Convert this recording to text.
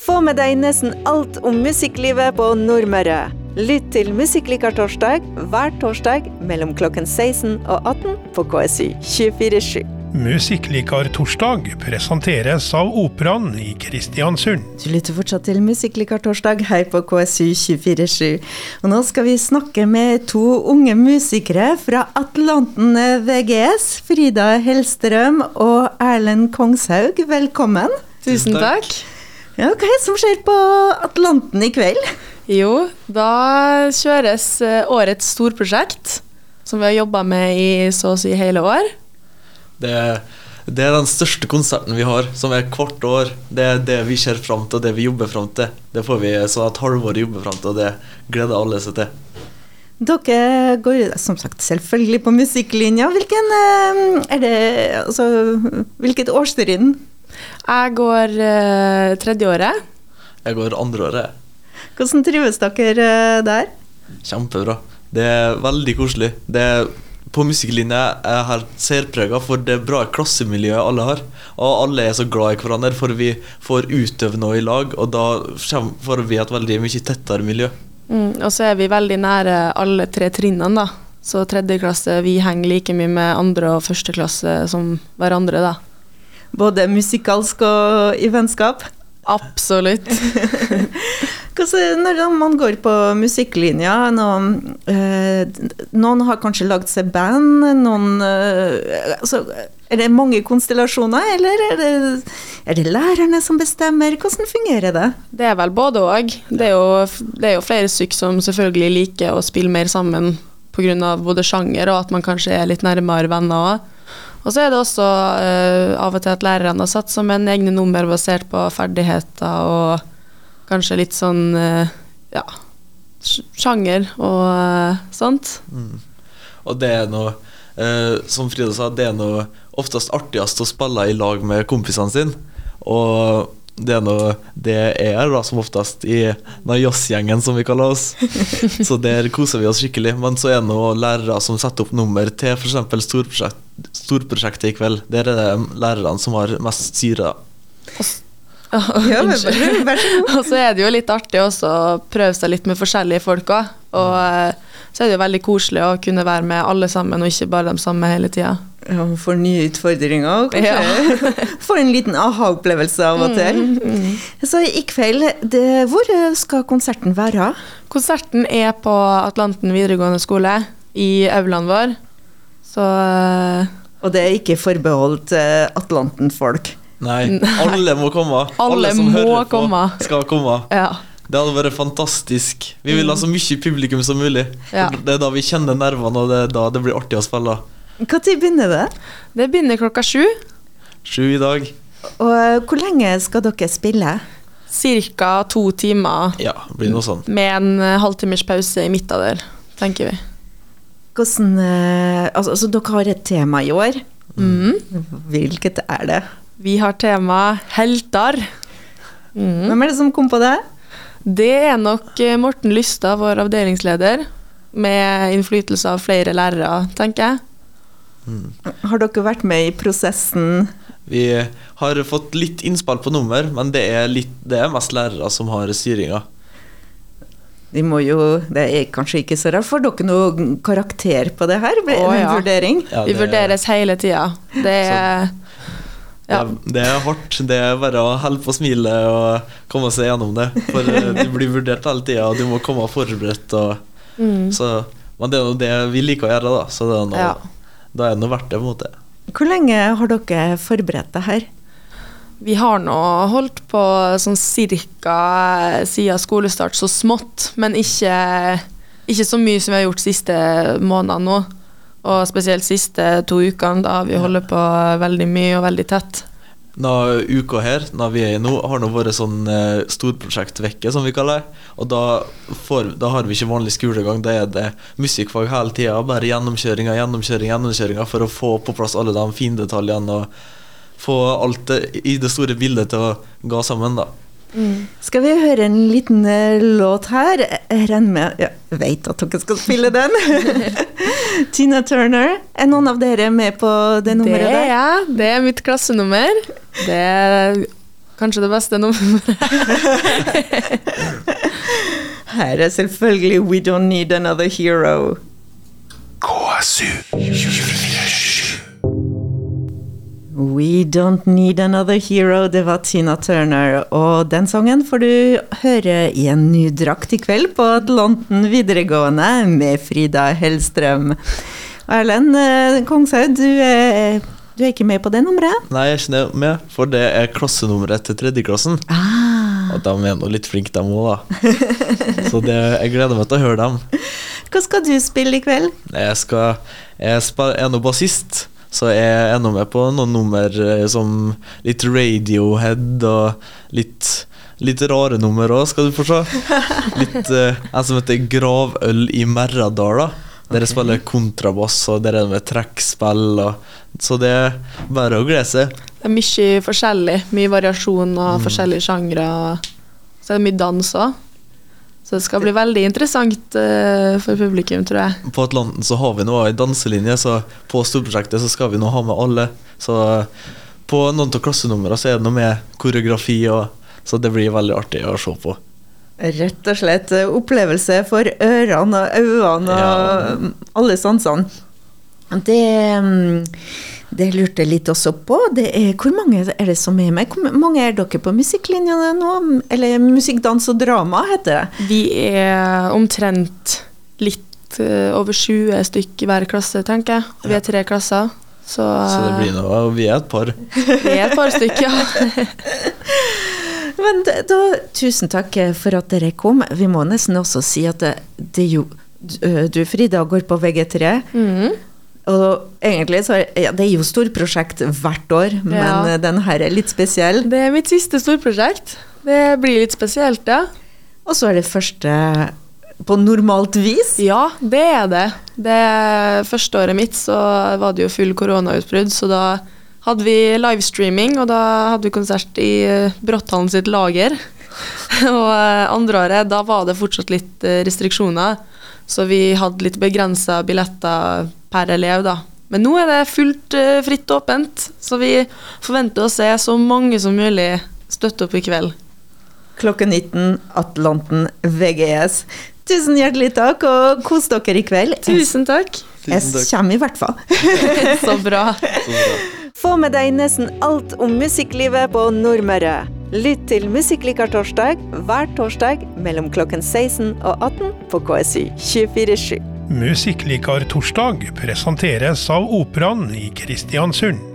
Få med deg nesten alt om musikklivet på Nordmøre. Lytt til Musikklikertorsdag hver torsdag mellom klokken 16 og 18 på KSU 247. Musikklikartorsdag presenteres av Operaen i Kristiansund. Du lytter fortsatt til Musikklikertorsdag her på KSU 247. Og nå skal vi snakke med to unge musikere fra Atlanten VGS. Frida Hellstrøm og Erlend Kongshaug, velkommen. Tusen takk. Ja, hva er det som skjer på Atlanten i kveld? Jo, da kjøres eh, årets storprosjekt, som vi har jobba med i så å si hele år. Det, det er den største konserten vi har, som er hvert år. Det er det vi ser fram til, og det vi jobber fram til. Det får vi sånn et halvår jobbe fram til, og det gleder alle seg til. Dere går som sagt selvfølgelig på musikklinja. Hvilken eh, er det Altså, hvilket årstrinn? Jeg går uh, tredjeåret. Jeg går andreåret. Hvordan trives dere uh, der? Kjempebra. Det er veldig koselig. Det er på musikklinja er har særprega, for det bra klassemiljø alle har. Og alle er så glad i hverandre, for vi får utøve noe i lag, og da får vi et veldig mye tettere miljø. Mm, og så er vi veldig nære alle tre trinnene, da. Så tredje klasse, vi henger like mye med andre og første klasse som hverandre, da. Både musikalsk og i vennskap? Absolutt. når man går på musikklinja noen, eh, noen har kanskje lagd seg band, noen eh, altså, Er det mange konstellasjoner, eller er det, er det, lærerne som bestemmer? Hvordan fungerer det? Det er vel både òg. Det, det, er jo flere stykk som selvfølgelig liker å spille mer sammen pga. både sjanger og at man kanskje er litt nærmere venner òg. Og så er det også uh, av og til at lærerne har satt som en egne nummer basert på ferdigheter og kanskje litt sånn uh, ja, sjanger og uh, sånt. Mm. Og det er noe Som Frida sa, det er noe oftest artigst å spille i lag med kompisene sine. Og det er noe det er da som oftest i jazzgjengen, som vi kaller oss. Så der koser vi oss skikkelig. Men så er det noen lærere som setter opp nummer til f.eks. storprosjekt storprosjektet i kveld. Der er det lærerne som har mest syre. Ja, og så er det jo litt artig også å prøve seg litt med forskjellige folk òg. Og eh, så er det jo veldig koselig å kunne være med alle sammen, og ikke bare de samme hele tida. Ja, får nye utfordringer, kanskje. Ja. får en liten aha-opplevelse av og til. Mm, mm. Så i kveld, det, hvor skal konserten være? Konserten er på Atlanten videregående skole, i aulaen vår. Så eh, Og det er ikke forbeholdt uh, Atlanten-folk? Nei, alle må komme. Alle, alle som hører på, komme. skal komme. Ja. Det hadde vært fantastisk. Vi vil ha så mye publikum som mulig. Ja. Det er da vi kjenner nervene, og det er da det blir artig å spille. Når begynner det? Det begynner klokka sju. Sju i dag. Og eh, hvor lenge skal dere spille? Cirka to timer. Ja, det blir noe sånn. Med en halvtimers pause i midten der, tenker vi. Hvordan eh, altså, altså, dere har et tema i år. Mm. Hvilket er det? Vi har tema helter. Mm. Hvem er det som kom på det? Det er nok eh, Morten Lystad, vår avdelingsleder. Med innflytelse av flere lærere, tenker jeg. Mm. Har dere vært med i prosessen? Vi har fått litt innspill på nummer, men det er, litt, det er mest lærere som har styringa de må jo, Det er kanskje ikke så rart. Får dere noe karakter på det her? Blir oh, ja. vurdering? Ja, det, vurderes hele tida. Det er ja. Det, er hardt. Det er bare å holde på smilet og komme seg gjennom det. For eh, du blir vurdert hele tida, og du må komme forberedt. Og, mm. så, men det er jo det vi liker å gjøre, da. Så det er noe, ja. Da er det noe verdt det. på en måte. Hvor lenge har dere forberedt det her? Vi har nå holdt på sånn cirka siden skolestart, så smått. Men ikke, ikke så mye som vi har gjort siste månedene nå. Og spesielt siste to ukene. Da vi holder på veldig mye og veldig tett. Denne uka her, når vi er i nå, har nå vært sånn eh, storprosjektvekke, som vi kaller det. Og da, får, da, har vi ikke vanlig skolegang. Da er det musikkfag hele tida. Bare gjennomkjøringer, gjennomkjøringer, gjennomkjøringer for å få på plass alle de fine detaljene og få alt det, i det store bildet til å gå sammen, da. Mm. Skal vi høre en liten uh, låt her? Jeg regner med Jeg vet at dere skal spille den. Tina Turner. Er noen av dere med på det nummeret der? Det er Ja, Det er mitt klassenummer. Det er kanskje det beste nummeret. Her er selvfølgelig We Don't Need Another Hero. KSU 247. We Don't Need Another Hero, det var Tina Turner. Og den sangen får du høre i en ny drakt i kveld på Atlanten videregående med Frida Hellstrøm. Erlend eh, Kongshaug, du er, du er ikke med på det nummeret? Nei, jeg er ikke med, for det er klassenummeret til tredjeklassen. Ah. Og de er nå litt flinke, de òg, da. Så det, jeg gleder meg til å høre dem. Hva skal du spille i kveld? Jeg, skal, jeg er nå bassist, så jeg er nå med på noen nummer eh, som litt Radiohead og litt, litt rare nummer òg, skal du få se. Litt eh, En som heter Gravøl i Merradala. Dere okay. spiller kontrabass, og dere er med trekkspill. Og, så det er bare å glede seg. Det er mye forskjellig. Mye variasjon og forskjellige sjangre. Så er det mye dans òg. Så det skal bli veldig interessant uh, for publikum, tror jeg. På Atlanten så har vi nå ei danselinje, så på storprosjektet så skal vi nå ha med alle. Så på noen av klassenumrene så er det noe med koreografi, og, så det blir veldig artig å se på. Rett og slett eh, opplevelse for ørene og øynene og Ja. mm, alle sansene. Det, mm, det lurte jeg litt også på. Det er, hvor mange er det som er med? Hvor mange er dere på musikklinjene nå? Eller musikk, dans og drama, heter det. Vi er omtrent litt eh, over 20 stykk i hver klasse, tenker jeg. Vi er tre klasser. Så, Så det blir noe, vi er et par. vi er et par stykker, ja. Men da, tusen takk for at dere kom. Vi må nesten også si at det, det jo Du, Frida, går på VG3. Mhm. Og egentlig så ja, det er jo storprosjekt hvert år, men Ja. den her er litt spesiell. Det er mitt siste storprosjekt. Det blir litt spesielt, ja. Og så er det første på normalt vis. Ja, det er det. Det første året mitt så var det jo full koronautbrudd, så da hadde vi livestreaming, og da hadde vi konsert i eh, Brotthallen sitt lager. og eh, andre året, da var det fortsatt litt eh, restriksjoner, så vi hadde litt begrensa billetter per elev, da. Men nå er det fullt eh, fritt åpent, så vi forventer å se så mange som mulig støtte opp i kveld. Klokken 19, Atlanten VGS. Tusen hjertelig takk, og kos dere i kveld. Tusen takk. Jeg kommer i hvert fall. Så bra. Så bra. Få med deg nesten alt om musikklivet på Nordmøre. Lytt til Musikklikertorsdag hver torsdag mellom klokken 16 og 18 på KSU 247. Musikklikar torsdag presenteres av Operaen i Kristiansund.